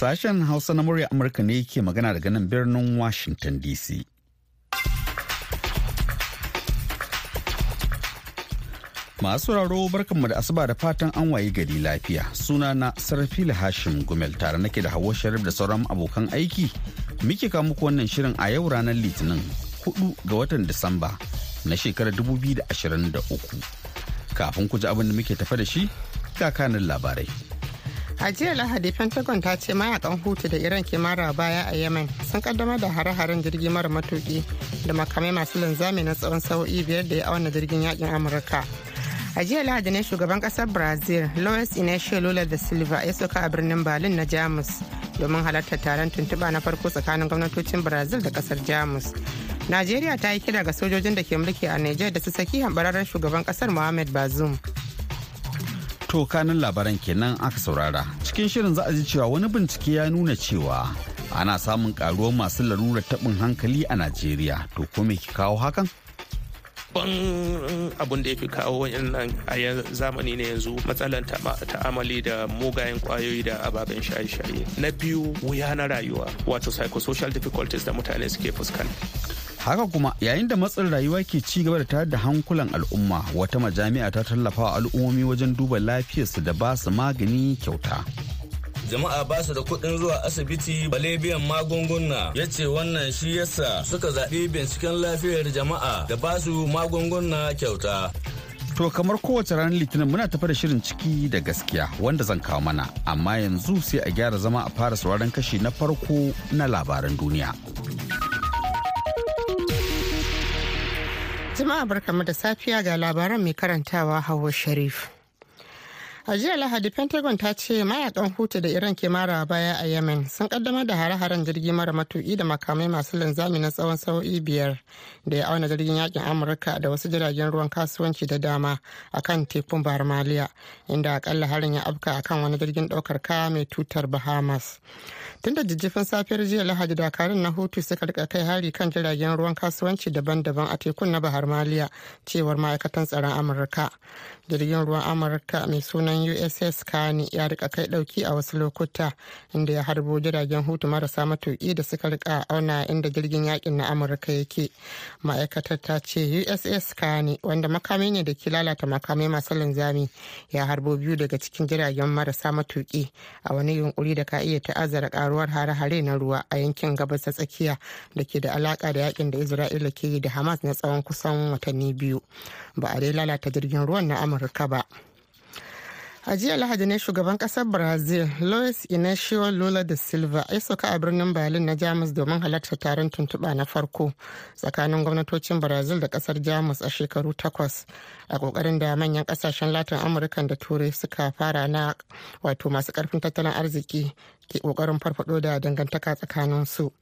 Sashen Hausa na murya Amurka ne ke magana daga nan birnin Washington DC. Masu sauraro barkanmu da asuba da fatan an waye gari lafiya. Suna na Sarfila Hashim Gumel tare nake da Hauwa Sharif da sauran abokan aiki. Muke kawo muku wannan shirin a yau ranar Litinin 4 ga watan Disamba na shekarar 2023. Kafin ku ji abin da muke tafa da shi, ga kanin labarai. A jiya lahadi pentagon ta ce mayaƙan hutu da iran ke mara baya a yemen sun kaddamar da hare-haren jirgi mara matuki da makamai masu linzami na tsawon sa'o'i biyar da ya auna jirgin yaƙin amurka. A jiya lahadi ne shugaban ƙasar brazil louis inacio lula da silva ya soka a birnin berlin na jamus domin halartar taron tuntuɓa na farko tsakanin gwamnatocin brazil da ƙasar jamus. Najeriya ta yi kira ga sojojin da ke mulki a niger da su saki hambararren shugaban ƙasar mohamed bazoum. To kanin labaran kenan aka saurara. Cikin shirin za a ji cewa wani bincike ya nuna cewa ana samun karuwar masu larurar taɓin hankali a Najeriya. To ko me ke kawo hakan? ban abun da ya fi kawo wayannan a zamani ne yanzu matsalan ta'amali da mugayen ƙwayoyi da ababen shaye-shaye na biyu wuya na rayuwa wato psychosocial difficulties da mutane suke fuskanta haka kuma yayin da matsin rayuwa ke ci gaba da tayar da hankulan al'umma wata majami'a ta tallafa wa al'ummomi wajen duba lafiyarsu da ba su magani kyauta. Jama'a ba su da kuɗin zuwa asibiti bale biyan magunguna. Ya ce wannan shi yasa suka zaɓi binciken lafiyar jama'a da ba su magunguna kyauta. To kamar kowace ranar litinin muna tafi da shirin ciki da gaskiya wanda zan kawo mana. Amma yanzu sai a gyara zama a fara sauraron kashi na farko na labaran duniya. Jama'a barkamu da safiya ga labaran mai karantawa Hauwa Sharif. A jiya Lahadi Pentagon ta ce mayaƙan Hutu da Iran ke mara baya a Yemen sun kaddamar da hare-haren jirgi mara matuki da makamai masu linzami na tsawon sa'o'i biyar da ya auna jirgin yaƙin Amurka da wasu jiragen ruwan kasuwanci da dama a kan tekun Bahar Maliya inda akalla harin ya afka akan wani jirgin ɗaukar kaya mai tutar Bahamas. tun da jijjifin safiyar jiya lahadi dakarun na hutu suka riƙa kai hari kan jiragen ruwan kasuwanci daban-daban a tekun na bahar maliya cewar ma'aikatan tsaron amurka jirgin ruwan amurka mai sunan uss kani ya riƙa kai ɗauki a wasu lokuta inda ya harbo jiragen hutu marasa matuki da suka riƙa auna inda jirgin yaƙin na amurka yake. Ma'aikatar ta ce uss kani wanda makami ne da ke lalata makamai masu linzami ya harbo biyu daga cikin jiragen marasa matuki a wani yunkuri da ka iya ta'azzara karuwar hare-hare na ruwa a yankin gabas ta tsakiya da ke da alaka da yaƙin da isra'ila ke yi da hamas na tsawon kusan watanni biyu. Ba a dai lalata jirgin ruwan na amurka ba. A jiya lahadi ne shugaban ƙasar brazil louis inacio lula da silva ya sauka a birnin berlin na jamus domin halartar taron tuntuɓa na farko tsakanin gwamnatocin brazil da ƙasar jamus a shekaru takwas a ƙoƙarin da manyan ƙasashen latin amurka da turai suka fara na wato masu ƙarfin tattalin arziki ke ƙoƙarin farfado da dangantaka tsakanin su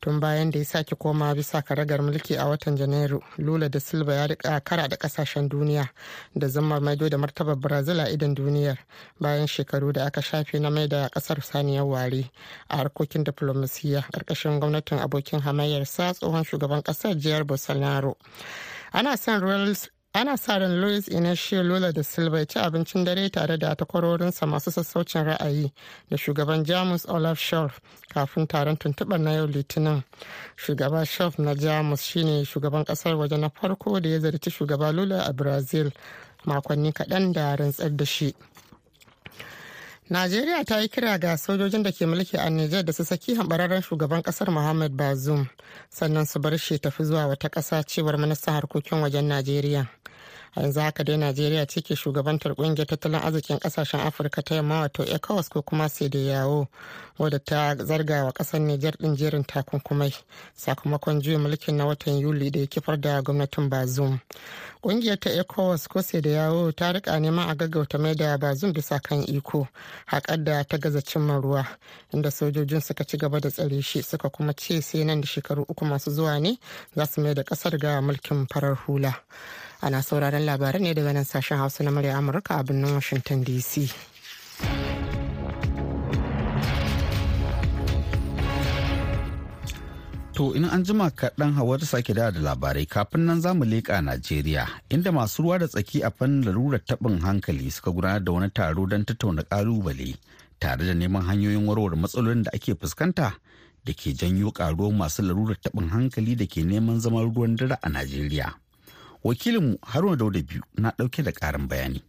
tun bayan da ya sake koma bisa karagar mulki a watan janairu lula da silva ya riƙa kara da ƙasashen duniya da zama maido da martabar brazil a idan duniyar bayan shekaru da aka shafe na mai da ƙasar saniyar ware a harkokin diflomasiyya ƙarƙashin gwamnatin abokin hamayyar sa tsohon shugaban ƙasar jihar bolsonaro. Ana son ana sa ran louis inacio lula da silva ya ci abincin dare tare da takwarorinsa masu sassaucin ra'ayi da shugaban jamus olaf scholz kafin taron tuntuɓar na yau litinin. Shugaba scholz na jamus shine shugaban ƙasar waje na farko da ya zarci shugaba lula a brazil makonni kaɗan da rantsar da shi. Najeriya ta yi kira ga sojojin da ke mulki a Nijar da su saki hambararren shugaban ƙasar Muhammad Bazoum sannan su bar shi tafi zuwa wata ƙasa cewar ministan harkokin wajen Najeriya. A yanzu haka dai najeriya ce ke shugabantar ƙungiyar tattalin arzikin ƙasashen afirka ta yamma wato ecowas ko kuma yawo wadda ta zarga wa ƙasar niger din jerin takunkumai sakamakon juya mulkin na watan yuli da ya kifar da gwamnatin bazum ƙungiyar ta ecowas ko yawo ta riƙa neman a gaggauta mai da bazum bisa kan iko haƙar da ta gaza cimma ruwa inda sojojin suka ci gaba da tsare shi suka kuma ce sai nan da shekaru uku masu zuwa ne za su mai da ƙasar ga mulkin farar hula. Ana sauraron labarai ne daga nan sashen hausa na murya amurka a birnin washington dc To in an jima kaɗan hawa ta sake da labarai kafin nan za mu leƙa Najeriya inda masu ruwa da tsaki a fannin larurar taɓin hankali suka gudanar da wani taro don tattauna ƙalubale tare da neman hanyoyin warware matsalolin da ake fuskanta da ke janyo karuwar masu larurar taɓin hankali da ke neman zaman ruwan dare a najeriya. Wakilinmu haruna dauda biyu na ɗauke da ƙarin bayani.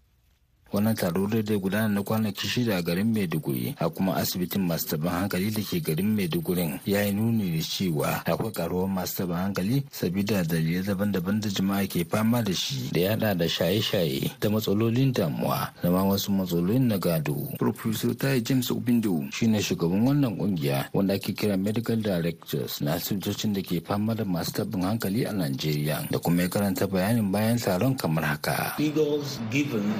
Wannan taro da zai gudana na kwanaki shida a garin maiduguri a kuma asibitin masu taɓin hankali da ke garin maiduguri ya yi nuni da cewa akwai karuwar masu taɓin hankali sabida dalilai daban-daban da jama'a ke fama da shi da yada da shaye-shaye da matsalolin damuwa da ma wasu matsalolin na gado. Professor tai james obindo shine shugaban wannan ƙungiya wanda ake kira medical directors na asibitocin da ke fama da masu taɓin hankali a najeriya da kuma ya karanta bayanin bayan taron kamar haka. Figures given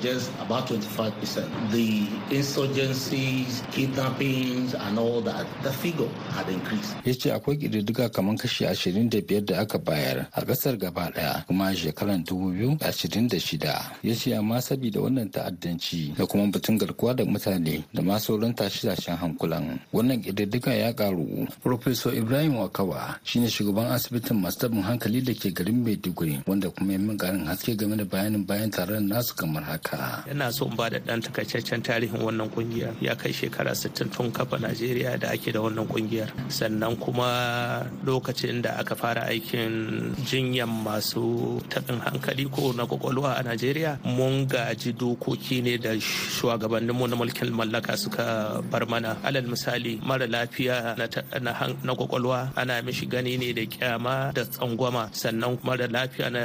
just about 25%. The insurgencies, kidnappings, and all that, the figure had increased. Ya ce akwai ƙididdiga kamar kashi 25 da aka bayar a ƙasar gaba ɗaya kuma shekarar 2026. Ya ce amma saboda wannan ta'addanci da kuma batun garkuwa da mutane da ma sauran tashe-tashen hankulan. Wannan ƙididdiga ya ƙaru. Professor Ibrahim Wakawa shine shugaban asibitin masu tabin hankali da ke garin Maiduguri wanda kuma yi min ƙarin haske game da bayanin bayan taron nasu kamar haka. Yana so in ba da ɗan takaitaccen tarihin wannan ƙungiyar ya kai shekara 60 tun kafa Najeriya da ake da wannan ƙungiyar. Sannan kuma lokacin da aka fara aikin jinyan masu taɓin hankali ko na ƙwaƙwalwa a Najeriya mun gaji dokoki ne da shugabanninmu na mulkin mallaka suka bar mana. Alal misali mara lafiya na ƙwaƙwalwa ana mishi gani ne da kyama da tsangwama sannan mara lafiya na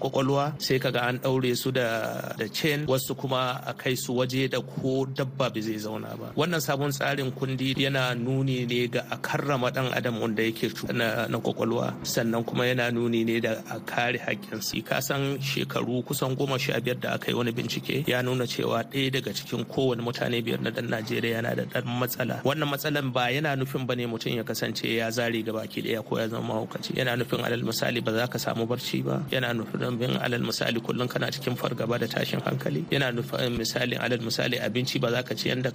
ƙwaƙwalwa sai kaga an ɗaure su da da chain wasu kuma a kai su waje da ko dabba bai zai zauna ba. Wannan sabon tsarin kundi yana nuni ne ga a karrama dan adam wanda yake na, ƙwaƙwalwa sannan kuma yana nuni ne da a kare haƙƙinsu ka san shekaru kusan goma sha biyar da aka yi wani bincike ya nuna cewa ɗaya daga cikin kowane mutane biyar na dan najeriya yana da ɗan matsala. Wannan matsalan ba yana nufin ba ne mutum ya kasance ya zare ga baki ɗaya ko ya zama mahaukaci. Yana nufin alal misali ba za ka samu barci ba. Yana nufin alal misali kullum kana cikin fargaba da tashin hankali. Yana nufin misalin alal misali abinci ba za ka ci yadda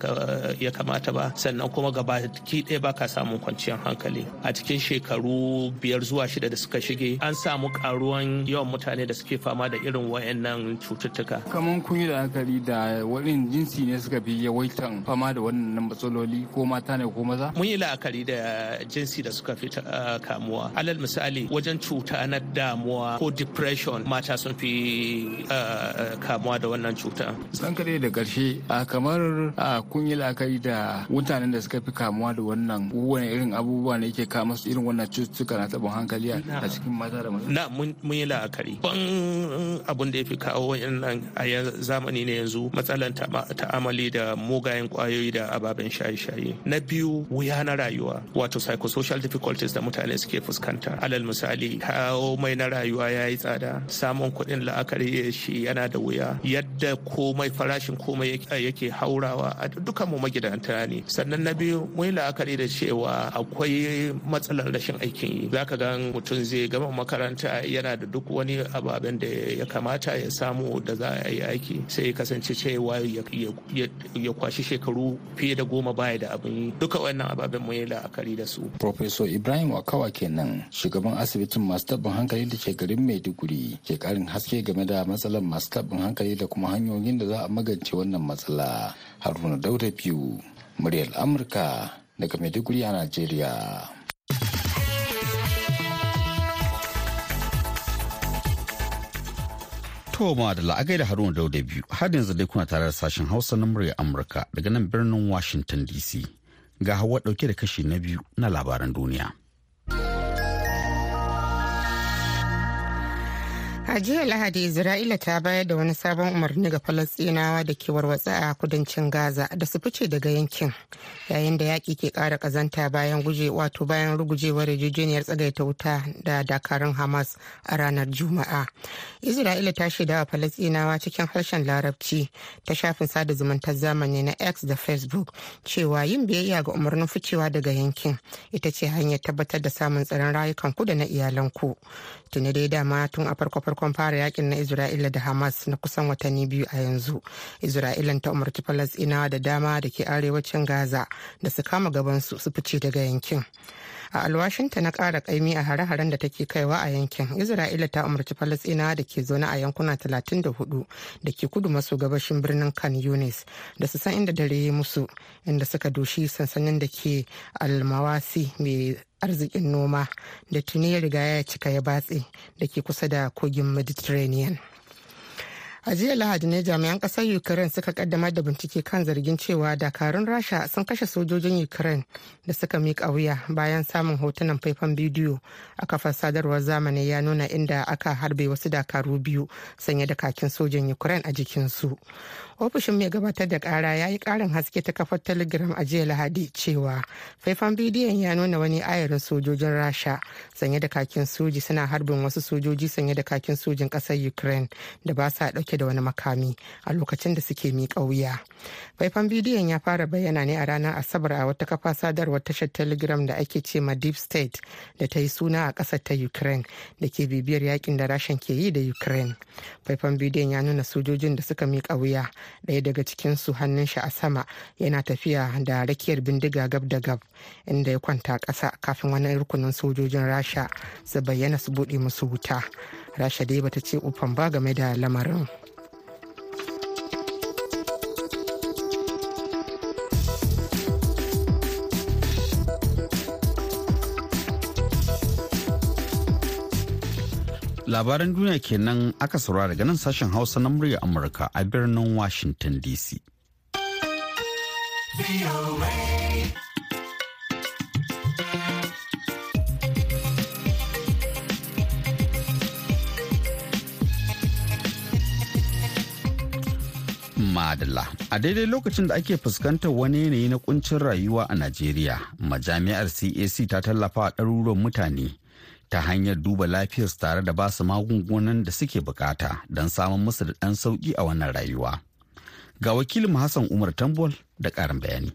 ya kamata ba sannan kuma gaba ki ɗaya ba ka samun kwanciyar hankali. A cikin shekaru biyar zuwa shida da suka shige an samu karuwan yawan mutane da suke fama da irin wayannan cututtuka. Kaman kun yi la'akari da wani jinsi ne suka fi yawaitan fama da wannan matsaloli ko mata ne ko maza? Mun yi la'akari da jinsi da suka fi kamuwa. Alal misali wajen cuta na damuwa ko depression mata sun fi kamuwa da wannan cuta. San kare da ƙarshe a kamar a kun yi la'akari da mutanen da suka fi kamuwa da wannan wani irin abubuwa ne yake kama su irin wannan cututtuka na taɓin hankali a cikin mata da maza. Na mun yi la'akari. Ban abun da ya fi kawo wannan a zamani ne yanzu matsalan ta'amali da mugayen ƙwayoyi da ababen shaye-shaye. Na biyu wuya na rayuwa wato psychosocial difficulties da mutane suke fuskanta. Alal misali kawo mai na rayuwa ya yi tsada samun kuɗin la'akari shi yana da wuya yadda komai farashin komai yake haurawa a dukkan mu magidanta ne. Sannan na biyu mun yi la'akari da cewa akwai matsalar rashin aikin yi. Zaka ga mutum zai gama makaranta yana da duk wani ababen da ya kamata ya samu da za a yi aiki sai ya kasance cewa ya kwashi shekaru fiye da goma baya da abin yi. Duka wannan ababen mun yi la'akari da su. Professor Ibrahim Wakawa kenan shugaban asibitin masu taɓin hankali da ke garin Maiduguri ke karin haske game da matsalar masu taɓin hankali da kuma hanyoyin da za a magance wannan matsala. Haruna dauda biyu muryar amurka daga maiduguri a najeriya. To ma da la'agai da haruna dauda biyu. Har yanzu dai kuna tare da sashen hausa na muryar amurka daga nan birnin washington dc ga hawa ɗauke da kashi na biyu na labaran duniya. A jiya Lahadi Isra'ila ta bayar da wani sabon umarni ga Falasɗinawa da ke warwatsa a kudancin Gaza da su fice daga yankin yayin da yaƙi ke ƙara ƙazanta bayan guje wato bayan rugujewar yarjejeniyar tsagaita wuta da dakarun Hamas a ranar Juma'a. Isra'ila ta shaida wa Falasɗinawa cikin harshen Larabci ta shafin sada zumuntar zamani na X da Facebook cewa yin biyayya ga umarnin ficewa daga yankin ita ce hanyar tabbatar da samun tsaron rayukanku da na iyalanku. Tuni dai dama tun a farko farkon fara yaƙin na Isra'ila da Hamas na kusan watanni biyu a yanzu. Isra'ilan ta umarci Falasɗinawa da dama da ke arewacin Gaza da su kama gabansu su fice daga yankin. a alwashinta na ƙara ƙaimi a hare-haren da take kaiwa a yankin isra'ila ta umarci falasɗinawa da ke zaune a yankuna 34 da ke kudu maso gabashin birnin kan yunis da su san inda dare musu inda suka doshi sansanin da ke almawasi mai arzikin noma da tuni ya riga ya cika ya batse da ke kusa da kogin mediterranean. A jiya lahadi ne jami'an ƙasar ukraine suka kaddamar da bincike kan zargin cewa dakarun rasha sun kashe sojojin ukraine da suka miƙa wuya bayan samun hotunan faifan bidiyo. A kafar sadarwar zamani ya nuna inda aka harbe wasu dakaru biyu sanye da kakin sojin ukraine a jikinsu. Ofishin mai gabatar da kara ya yi karin haske ta kafar telegram a jiya lahadi cewa faifan bidiyon ya nuna wani ayarin sojojin rasha sanye da kakin soji suna harbin wasu sojoji sanye da kakin sojin ƙasar ukraine da ba sa ɗauke da wani makami a lokacin da suke miƙa wuya. Faifan bidiyon ya fara bayyana ne a ranar asabar a wata kafa sadarwar tashar telegram da ake ce ma deep state da ta yi suna a ƙasar ta ukraine da ke bibiyar yaƙin da rashan ke yi da ukraine. Faifan bidiyon ya nuna sojojin da suka miƙa wuya ɗaya daga cikinsu hannun shi a sama yana tafiya da rakiyar bindiga gab da gab inda ya kwanta ƙasa kafin wani rukunin sojojin rasha su bayyana su buɗe musu wuta. Rasha dai bata ce ufan ba game da lamarin. Labaran duniya kenan aka saurara daga nan sashen hausa na murya amurka a birnin washington dc madalla a daidai lokacin da ake fuskantar wani yanayi na kuncin rayuwa a najeriya majami'ar cac ta tallafa ɗaruruwan mutane ta hanyar duba lafiyarsu tare da ba su magungunan da suke buƙata don samun musu da ɗan sauƙi a wannan rayuwa. Ga wakilin Hassan Umar Tambol da ƙarin bayani.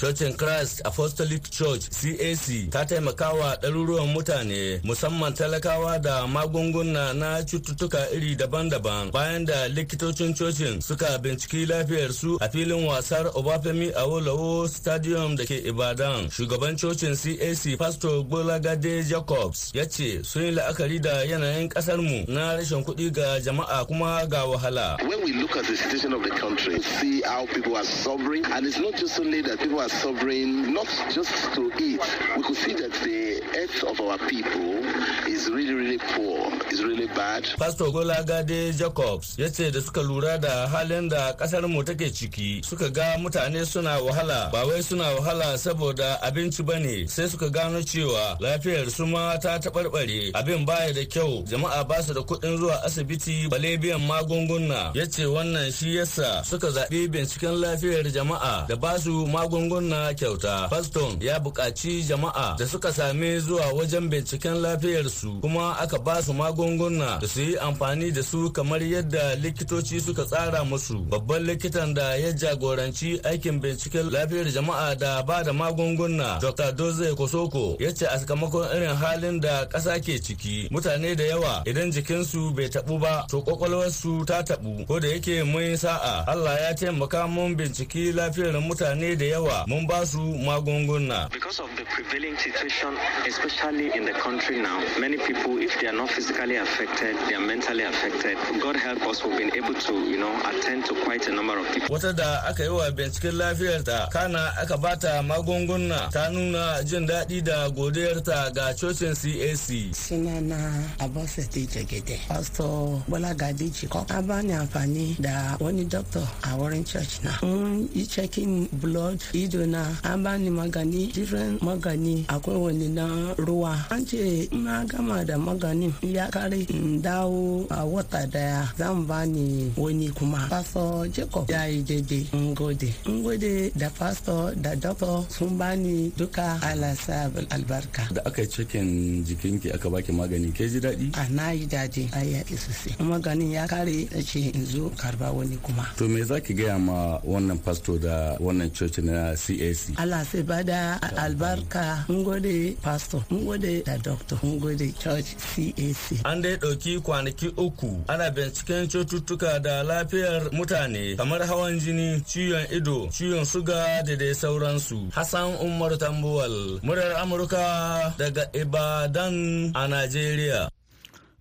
Cocin Christ Apostolic Church CAC ta taimakawa ɗaruruwan mutane musamman talakawa da magunguna na cututtuka iri daban-daban bayan da likitocin cocin suka binciki lafiyarsu a filin wasar Obafemi Awolowo Stadium da ke Ibadan. Shugaban cocin CAC Pastor Gbolagade Jacobs ya ce sun yi la'akari da yanayin ƙasarmu na rashin kuɗi ga jama'a kuma ga wahala. When we look at the situation of the country, see how people are suffering and it's not just only that people are suffering not just to eat. We could see that the health of our people is really, really poor, is really bad. Pastor Golagade Jacobs ya ce da suka lura da halin da ƙasar mu take ciki suka ga mutane suna wahala ba wai suna wahala saboda abinci ba ne sai suka gano cewa lafiyar su ma ta taɓarɓare abin baya da kyau jama'a ba su da kuɗin zuwa asibiti bale biyan magunguna ya ce wannan shi yasa suka zaɓi binciken lafiyar jama'a da ba su magunguna na kyauta. Faston ya buƙaci jama'a da suka same zuwa wajen binciken lafiyarsu kuma aka ba su magunguna da su yi amfani da su kamar yadda likitoci suka tsara musu. Babban likitan da ya jagoranci aikin binciken lafiyar jama'a da ba da magunguna Dr. Doze Kosoko ya ce a sakamakon irin halin da ƙasa ke ciki mutane da yawa idan jikinsu bai taɓu ba to kwakwalwarsu ta taɓu ko da yake mun sa'a Allah ya taimaka mun binciki lafiyar mutane da yawa mun ba su magunguna. Because of the prevailing situation, especially in the country now, many people, if they are not physically affected, they are mentally affected. God help us, we've been able to, you know, attend to quite a number of people. Wata da aka yi wa binciken lafiyarta, kana aka bata magunguna, ta nuna jin daɗi da godiyarta ga cocin CAC. Sunana Abosede Jagede, Pastor Bola Gadi Jiko. An bani amfani da wani doctor a wurin church na. Mun yi checking blood, ido na an bani magani different magani. Akwai wani na ruwa. An ce na gama da maganin ya kare in dawo a wata ɗaya. Zan bani wani kuma. Pastor jacob ya yi daidai in gode in gode da pastor da doctor sun bani duka alasa albarka. Da aka cikin jikinki aka baki magani ke ji daɗi? A na yi daɗi. A ya isa maganin ya kare ce in zo karɓa wani kuma. To me za ki gaya ma wannan pastor da wannan coci na cac Allah sai ba da albarka. Mun gode pastor. Mun gode da doctor. Mun gode church cac An dai ɗauki kwanaki uku ana binciken cututtuka da lafiyar mutane kamar hawan jini, ciwon ido, ciwon suga da dai sauransu. Hassan Umar Tambuwal, murar Amurka daga Ibadan a Najeriya.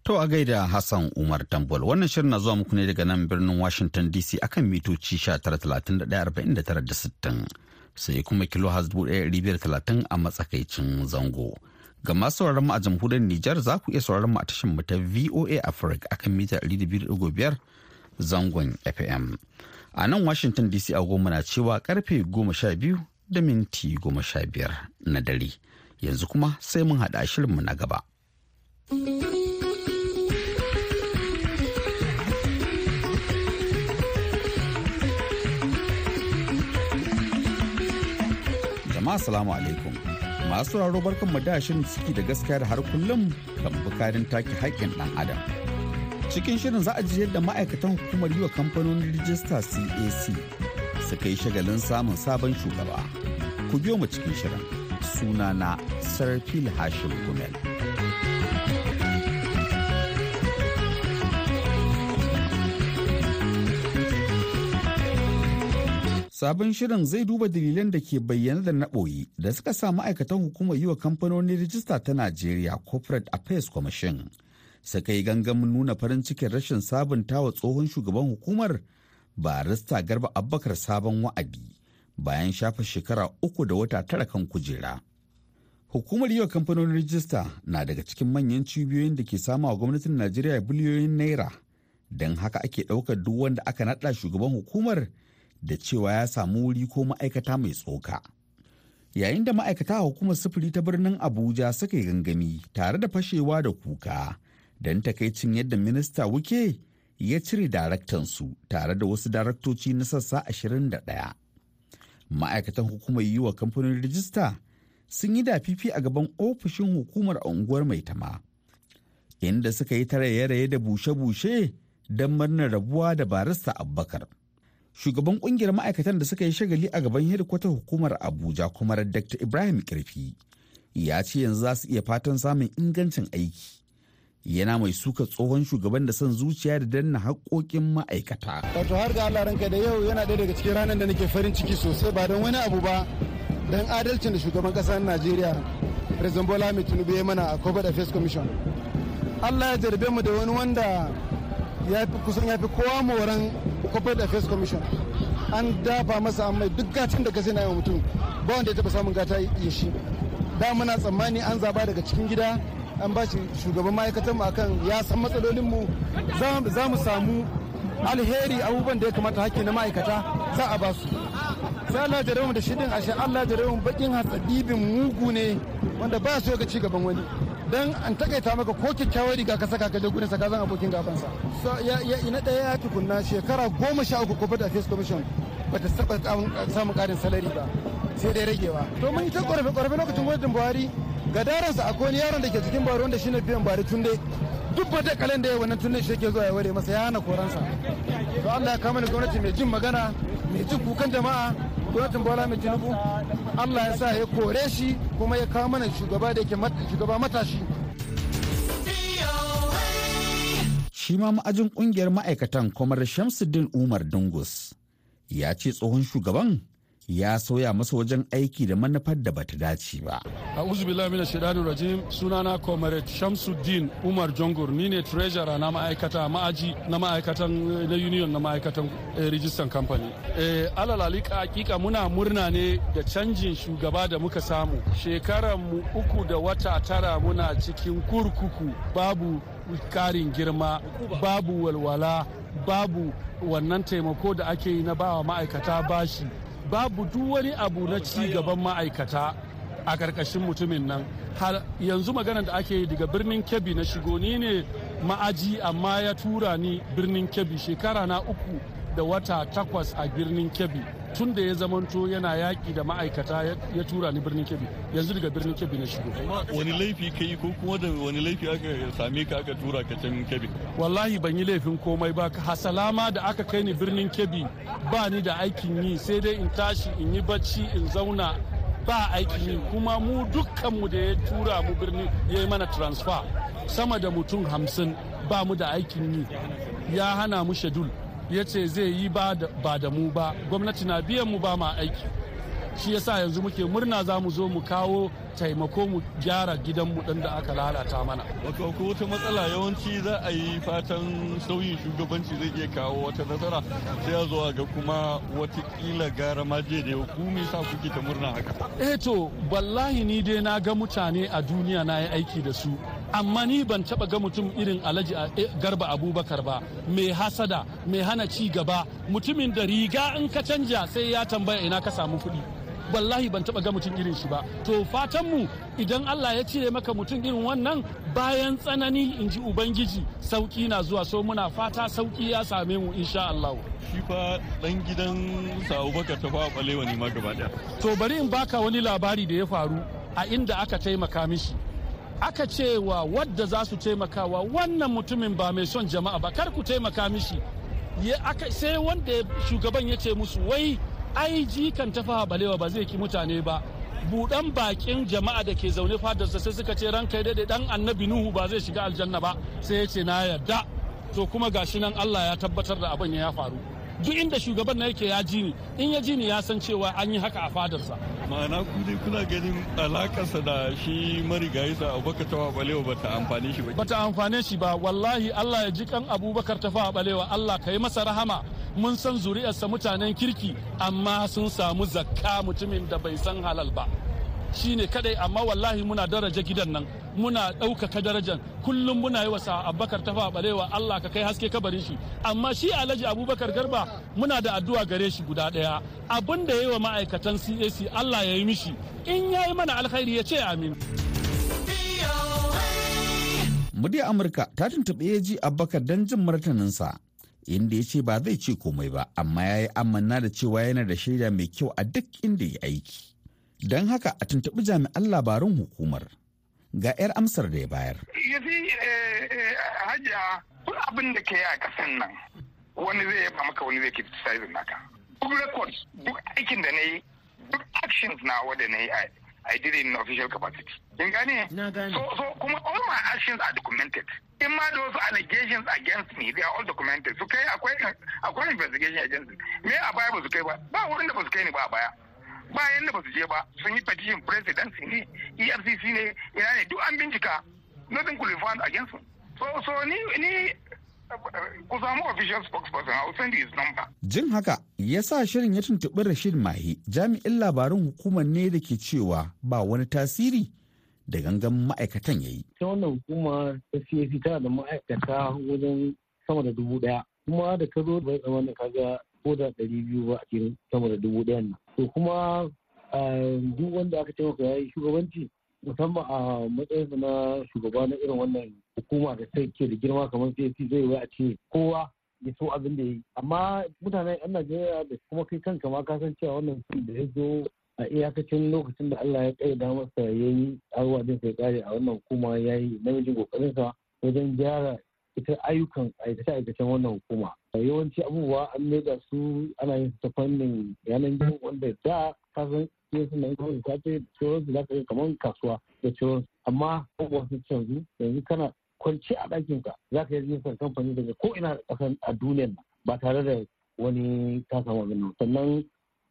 To a gaida Hassan Umar Tambol wannan shirin na zuwa muku ne daga nan birnin Washington DC akan mitoci 19,31,49,60 sai kuma kilo talatin a matsakaicin zango. Ga masu sauraron mu a jamhuriyar Nijar za ku iya sauraron mu a tashar mu ta VOA Africa akan mita 200.5 zangon FM. A nan Washington DC agogo na cewa ƙarfe 12 da minti 15 na dare. Yanzu kuma sai mun haɗa shirinmu na gaba. Jama'a salamu alaikum. Masu sauraro barkan mu da shirin ciki da gaskiya da har kullum kan bukarin take haƙƙin ɗan adam. Cikin shirin za a ji yadda ma'aikatan hukumar yi wa kamfanonin rijista CAC suka yi shagalin samun sabon shugaba. Ku biyo mu cikin shirin. Sunana Sarfil Hashim Gumel. Sabon shirin zai duba dalilan da ke bayyana da na ɓoyi da suka sa ma'aikatan hukumar yi wa kamfanonin rijista ta Najeriya Corporate Affairs Commission suka yi gangamin nuna farin cikin rashin sabunta wa tsohon shugaban hukumar barista Garba Abubakar sabon wa'adi bayan shafa shekara uku da wata tara kan kujera. Hukumar yi wa kamfanonin rijista na daga cikin manyan cibiyoyin da ke sama wa gwamnatin Najeriya biliyoyin naira don haka ake ɗaukar duk wanda aka naɗa shugaban hukumar da cewa ya samu wuri ko ma'aikata mai tsoka. Yayin da ma'aikata hukumar sufuri ta birnin Abuja suka yi gangami tare da fashewa da kuka don takaicin yadda minista wuke ya cire daraktansu tare da wasu daraktoci na sassa 21. Ma'aikatan hukumar yi wa kamfanin rijista sun yi dafifi a gaban ofishin hukumar unguwar Maitama, inda suka yi ta raye-raye da bushe-bushe don murnar rabuwa da barista Abubakar. Shugaban ƙungiyar ma'aikatan da suka yi shagali a gaban hedikwatar hukumar abuja kuma dr. Ibrahim kirfi ya ce yanzu za su iya fatan samun ingancin aiki. Yana mai suka tsohon shugaban da son zuciya da danna haƙoƙin ma'aikata. wato har ga allah ranka da yau yana ɗaya daga cikin ranar da nake farin ciki sosai ba don wani abu ba don adalcin da shugaban ƙasar najeriya president bola mai tinubu ya mana a corporate affairs commission. Allah ya jarbe mu da wani wanda ya fi kusan ya fi kowa moran corporate affairs commission. An dafa masa an mai duk gatin da ka sai na yawan mutum ba wanda ya taba samun gata ya shi. Da muna tsammani an zaba daga cikin gida an ba shi shugaban ma'aikatan mu akan ya san matsalolin mu. Za mu samu alheri abubuwan da ya kamata hakki na ma'aikata za a ba su. Sai Allah ya da shidin ashe Allah ya bakin hatsadibin mugu ne wanda ba so ga ci gaban wani. Dan an takaita maka ko kyakkyawar riga ka saka ka je gudun saka zan abokin gabansa. Ya ina ɗaya ya tukunna shekara goma sha uku corporate affairs commission ba ta saba samun karin salari ba sai dai ragewa. To mun yi ta korafe korafe lokacin gwamnatin buhari. Ga daransa akwai wani yaron da ke cikin buhari wanda shine biyan buhari tunde. Duk ba kalan da ya wannan tunde shi ke zuwa ya ware masa ya hana koransa. To Allah ya kama ni gwamnati mai jin magana mai jin kukan jama'a gwamnatin bola mai tinubu. Allah ya sa ya kore shi kuma ya kawo mana shugaba da yake shugaba matashi. Shi ma ma'ajin ƙungiyar ma'aikatan kwamar shamsuddin umar dungus ya ce tsohon shugaban ya sauya masa wajen aiki da manufar da bata dace ba. a uzubillah mina shaidanun rajim. Sunana comrade shamsuddin umar jongur ni ne treasurer na ma'aikata ma'aji na ma'aikatan na union na ma'aikatan rijistan kamfani alal alika hakika muna murna ne da canjin shugaba da muka samu. Shekaran mu uku da wata tara muna cikin kurkuku. Babu karin girma babu walwala babu wannan taimako da ake yi na bawa ma'aikata bashi. Babu duk wani abu na ci gaban ma'aikata a ƙarƙashin mutumin nan. Har yanzu maganar da ake yi daga birnin kebbi na shigo ni ne ma'aji amma ya tura ni birnin kebbi shekara na uku da wata takwas a birnin kebbi. Tun da ya zamanto yana yaƙi da ma'aikata ya tura ni birnin kebbi. Yanzu daga birnin kebbi na shigo. Wani laifi ka yi ko kuma da wani laifi aka same ka aka tura ka can kebbi? Wallahi ban yi laifin komai ba. Hasalama da aka kai ni birnin kebbi ba ni da aikin yi. Sai dai in tashi in yi bacci in zauna ba aikin yi. Kuma mu dukkanmu da ya tura mu birni ya yi mana transfer sama da mutum hamsin ba mu da aikin yi. Ya hana mu shedul ya ce zai yi ba da mu ba gwamnati na biyan mu ba ma aiki shi yasa yanzu muke murna za mu zo mu kawo taimako mu gyara gidanmu ɗin da aka lalata mana. Wato ko wata matsala yawanci za a yi fatan sauyin shugabanci zai iya kawo wata nasara sai ya zo ga kuma wataƙila gara ma je da ku me sa kuke ta murna haka. Eh to wallahi ni dai na ga mutane a duniya na yi aiki da su amma ni ban taba ga mutum irin alhaji garba abubakar ba mai hasada mai hana ci gaba. Mutumin da riga in ka canja sai ya tambaya ina ka samu kuɗi. wallahi ban taba ga mutum irin shi ba. To fatanmu idan Allah ya cire maka mutum irin wannan bayan tsanani in ji ubangiji sauƙi na zuwa. So muna fata sauƙi ya same mu insha Allah. Shi fa dan gidan Sa'u Bakar ta fa balewa ne ma gaba ɗaya to bari in baka wani labari da ya faru a inda aka taimaka mishi. Aka cewa wadda za su taimakawa wannan mutumin ba mai son jama'a ba kar ku taimaka mishi. Sai wanda shugaban ya ce musu wai ai jikan tafa balewa ba zai ki mutane ba. Budan bakin jama'a da ke zaune fadarsa sai suka ce ranka daidai dan annabi nuhu ba zai shiga aljanna ba. Sai ya ce na yarda. To kuma gashi nan allah ya tabbatar da abin ya faru. Duk inda shugaban na yake ya ji ni. In ya ji ni ya san cewa an yi haka a fadarsa. Ma'ana ku dai kuna ganin alakarsa da shi marigayi sa abubakar tafa balewa ba ta amfane shi ba? Ba ta amfane shi ba. Wallahi allah ya ji kan abubakar tafa balewa. Allah ka yi masa rahama. Mun san zuri'arsa mutanen kirki amma sun samu zakka mutumin da bai san halal ba. Shi ne kadai amma wallahi muna daraja gidan nan muna ɗaukaka darajan. Kullum muna yi wasa abubakar tafa balewa allah ka kai haske kabarin shi. Amma shi alhaji abubakar garba muna da addu'a gare shi guda ɗaya. Abin da yi wa ma'aikatan cac allah ya yi mishi. In ya yi mana alkhairi ya ce amin. Muryar Amurka ta tuntuɓe ya ji Abubakar don jin martaninsa inda ya ce ba zai ce komai ba amma ya yi amanna da cewa yana da shaida mai kyau a duk inda ya aiki. Don haka a tuntuɓi jami'an labarun hukumar ga 'yar amsar da ya bayar yafi hajiya duk abin da ke yi a ƙasan nan wani zai yaba maka wani zai criticize naka duk records duk aikin da na yi duk actions na wanda na yi I did it in official capacity. Kin gane? Na gane. So, so kuma all my actions are documented. In ma those allegations against me, they are all documented. Su kai akwai akwai investigation against me. Me a baya ba su kai ba. Ba wurin da ba su kai ni ba a baya. Bayan da ba su je ba, sun yi petition presidency ne, EFCC ne, ina ne duk an bincika. Nothing could be found against me. So, so ni, ni ku samu official spokesperson I'll send you his number. Jin haka ya sa shirin ya tuntuɓi Rashid Mahi jami'in labarin hukumar ne da ke cewa ba wani tasiri da gangan ma'aikatan ya yi. Ta wannan hukuma ta CAC tana da ma'aikata wajen sama da dubu ɗaya. Kuma da ka zo bai zama da kaga ko da ɗari biyu ba a cikin sama da dubu ɗayan nan. To kuma duk wanda aka ce maka ya yi shugabanci musamman a matsayinsa na shugaba na irin wannan hukuma da sai ke da girma kamar CAC zai yi a ce kowa ya so abin da ya yi. Amma mutanen yan Najeriya da kuma kai kanka ma ka san cewa wannan da ya zo a iyakacin lokacin da Allah ya kaida masa ya yi arwa din sai kare a wannan hukuma ya yi namijin kokarinsa wajen gyara ita ayyukan aikace-aikacen wannan hukuma. Yawanci abubuwa an maida su ana yin ta fannin yanar gizo wanda da ka san sai suna yin kawai safe sauran su za ka yi kamar kasuwa da sauran amma abubuwa sun canzu yanzu kana kwanci a ɗakin ka za ka yi rijistar kamfani daga ko ina da ƙasar a duniyar ba tare da wani ka samu sannan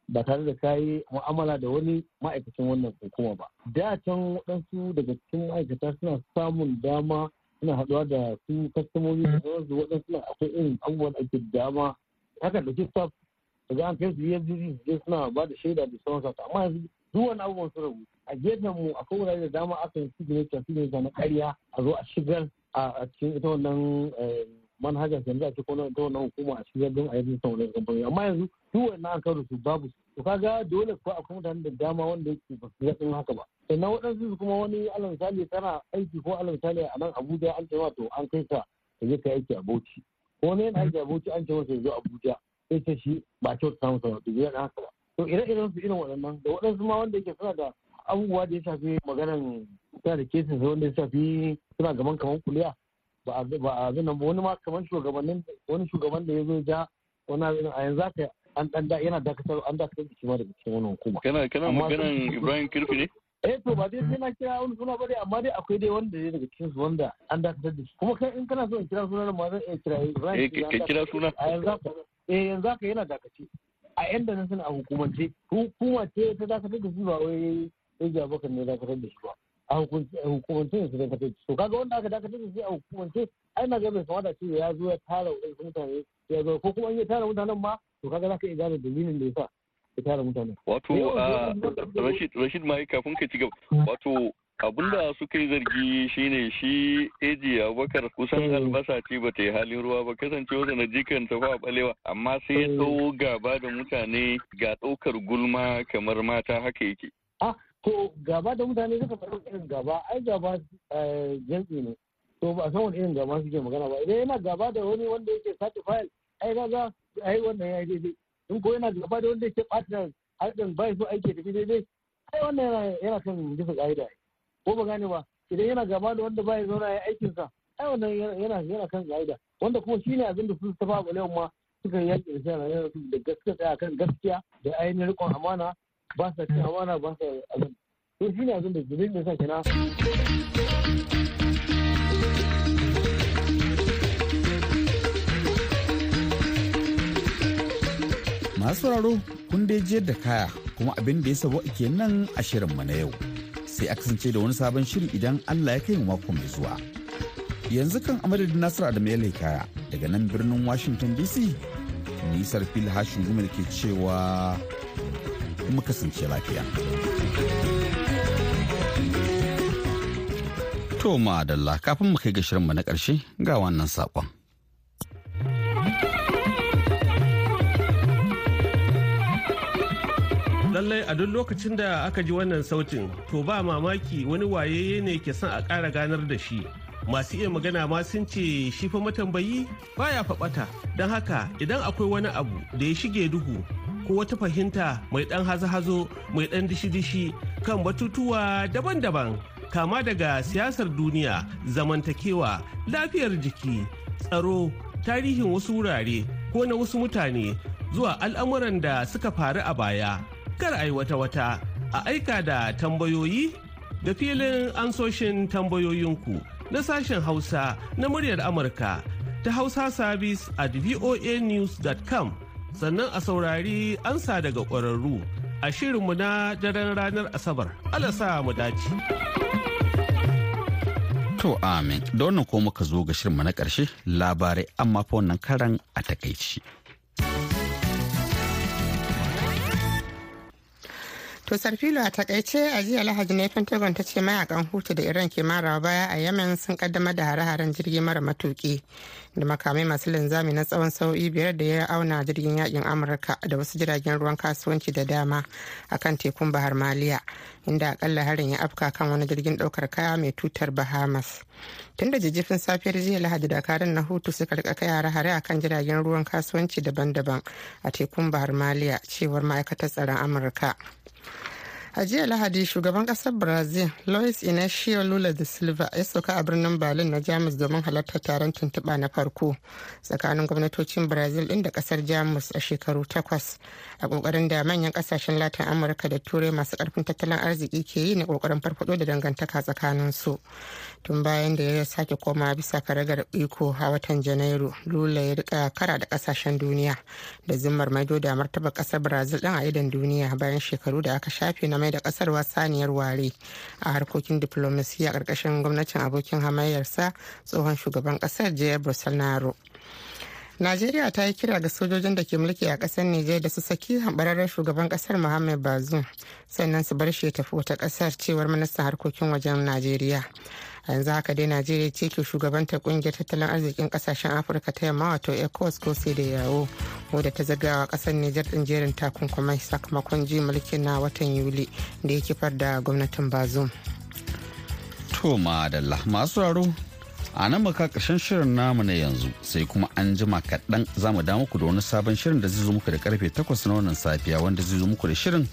ba tare da ka yi mu'amala da wani ma'aikacin wannan hukuma ba. Da can waɗansu daga cikin ma'aikata suna samun dama suna haɗuwa da su kastamomi da sauransu waɗansu na akwai irin abubuwan da ake dama. Haka da staff daga an kai su EFCC su suna ba da shaida da sauransu. Amma yanzu duk wani abubuwan su rabu. A gefen mu akwai wurare da dama aka yi signature signature na ƙarya a zo a shigar a cikin ita wannan manhajar yanzu a cikin ita wannan hukuma a shigar don a yi wannan kamfani. Amma yanzu duk wani an kawo su babu to kaga dole ko akwai mutane da dama wanda yake ba su ga haka ba sannan waɗansu kuma wani alal misali kana aiki ko alal misali a nan abuja an ce to an kai ka ka je ka aiki a bauchi ko ne yana aiki a bauchi an ce masa zo abuja sai ce shi ba kyauta samu sana to yana haka ba to ire-iren su irin waɗannan da waɗansu ma wanda yake suna da abubuwa da ya shafi maganan suna da kesin wanda ya shafi suna gaban kamar kuliya ba a ba nan ba wani ma kamar shugabannin wani shugaban da ya zo ja wani a yanzu haka an dan yana dakatar an dakatar da shi ma daga cikin wannan hukuma. Kana kana maganan Ibrahim Kirfi ne? Eh to ba dai sai na kira wani suna ba dai amma dai akwai dai wanda ne daga cikin su wanda an dakatar da shi. Kuma kai in kana so in kira sunan ma zan iya kira Ibrahim eh ka kira suna. A yanzu eh yanzu haka yana dakace. A yan da nan suna a hukumance hukuma ce ta dakatar da shi ba wai sai jabakan ne dakatar da shi ba. A hukumance ne su dakatar da shi. To kaga wanda aka dakatar da shi a hukumance ai na ga bai kamata ce ya zo ya tara wadansu mutane ya zo ko kuma in ya tara mutanen ma to kaga za ka iya gane dalilin da ya sa ya tara mutane. Wato Rashid Rashid mai kafin ka ci gaba. Wato abin da suka yi zargi shine shi eji abubakar kusan albasa ce ba ta yi halin ruwa ba. Kasancewa na jikan ta fa balewa amma sai ya tsawo gaba da mutane ga ɗaukar gulma kamar mata haka yake. Ah to gaba da mutane suka faɗi irin gaba ai gaba jinsi ne. To ba a san wani irin gaba suke magana ba. Idan yana gaba da wani wanda yake sace fayil ai kaga ai wannan ya daidai. In ko yana gaba da wanda yake ɓata harkar bai so aiki tafi daidai ai wannan yana kan bisa ƙa'ida. Ko ba gane ba idan yana gaba da wanda bai zauna ya aikin sa ai wannan yana yana kan ƙa'ida. Wanda kuma shine abin da su ta fa ma suka yaki da shara da gaskiya tsaya kan gaskiya da ainihin riƙon amana ba sa cin amana ba sa abin. To shine abin da zubin da sa kenan. Masu sauraro kun dai jiyar da kaya kuma abin da ya sabo ke nan a shirinmu na yau. Sai a kasance da wani sabon shiri idan Allah ya kai mu mako mai zuwa. Yanzu kan amadadin nasiru adamu ya kaya daga nan birnin washington dc nisar fil hashin gumar ke cewa kuma kasance lafiya. To madalla kafin mu kai ga shirinmu na ƙarshe ga wannan saƙon. A duk lokacin da aka ji wannan sautin to ba mamaki wani waye ne ke son a ƙara ganar da shi. Masu iya magana ma sun ce shi fa matambayi baya faɓata. Don haka idan akwai wani abu da ya shige duhu ko wata fahimta mai ɗan hazo-hazo mai ɗan dishi-dishi kan batutuwa daban-daban kama daga siyasar duniya zamantakewa lafiyar jiki tsaro tarihin wasu wurare ko na wasu mutane zuwa al'amuran da suka faru a baya. Kar a yi wata-wata a aika da tambayoyi da filin ansoshin tambayoyinku na sashen hausa na muryar amurka ta hausa service at voanews.com sannan a saurari ansa daga ƙwararru a shirinmu na daren ranar asabar. Alasa mu dace. To amin. Da wannan ko muka zo ga shirinmu na ƙarshe labarai amma fa wannan karan a takaici. To Sarfilo a taƙaice a jiya Lahadi ne Pentagon ta ce mayaƙan hutu da Iran ke marawa baya a Yemen sun kaddamar da hare-haren jirgi mara matuki da makamai masu linzami na tsawon sau'i biyar da ya auna jirgin yaƙin Amurka da wasu jiragen ruwan kasuwanci da dama a kan tekun Bahar Maliya inda akalla harin ya afka kan wani jirgin ɗaukar kaya mai tutar Bahamas. Tun da jijjifin safiyar jiya Lahadi dakarun na hutu suka riƙa kai hare-hare a kan jiragen ruwan kasuwanci daban-daban a tekun Bahar Maliya cewar ma'aikatar tsaron Amurka. A jiya lahadi shugaban ƙasar brazil luis inacio lula da silva ya sauka a birnin berlin na jamus domin halartar taron tuntuɓa na farko tsakanin gwamnatocin brazil ɗin da ƙasar jamus a shekaru takwas a ƙoƙarin da manyan ƙasashen latin amurka da turai masu ƙarfin tattalin arziki ke yi na ƙoƙarin farfaɗo da dangantaka tsakanin su tun bayan da ya sake koma bisa karagar iko a watan janairu lula ya riƙa kara da ƙasashen duniya da zimmar maido da martaba ƙasar brazil ɗin a idon duniya bayan shekaru da aka shafe na mai da ƙasar saniyar ware a harkokin diplomasiya ƙarƙashin gwamnatin abokin hamayyarsa tsohon shugaban ƙasar jair bolsonaro. Najeriya ta yi kira ga sojojin da ke mulki a ƙasar nijar da su saki hambararren shugaban ƙasar muhammad bazoum sannan su bar shi tafi wata ƙasar cewar ministan harkokin wajen najeriya. A yanzu haka dai najeriya ce ke shugabantar ƙungiyar tattalin arzikin ƙasashen afirka ta yamma wato ecowas ko sai da yawo wadda ta zagawa ƙasar nijar din jerin takunkumai sakamakon ji mulkin na watan yuli da ya kifar da gwamnatin bazum to madalla masu raro a nan maka ƙarshen shirin namu na yanzu sai kuma an jima kaɗan za mu damu ku da wani sabon shirin da zai zo muku da ƙarfe takwas na wannan safiya wanda zai zo muku da shirin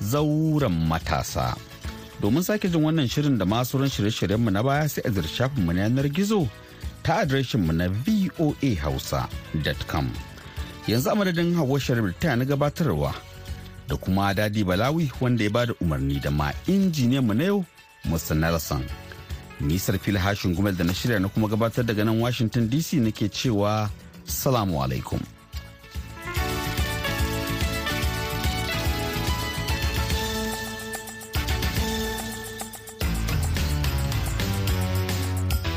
zauren matasa. Domin sake jin wannan shirin da masu ran shirye-shiryenmu na baya sai a shafinmu na yanar gizo ta adireshinmu na voahausa.com yanzu a madadin hawa sharif ta na gabatarwa da kuma daɗi balawi wanda ya ba da umarni da ma injiniyanmu na yau musa nelson. Nisar fil hashin gumel da na shirya na kuma gabatar daga nan washington dc nake cewa salamu alaikum.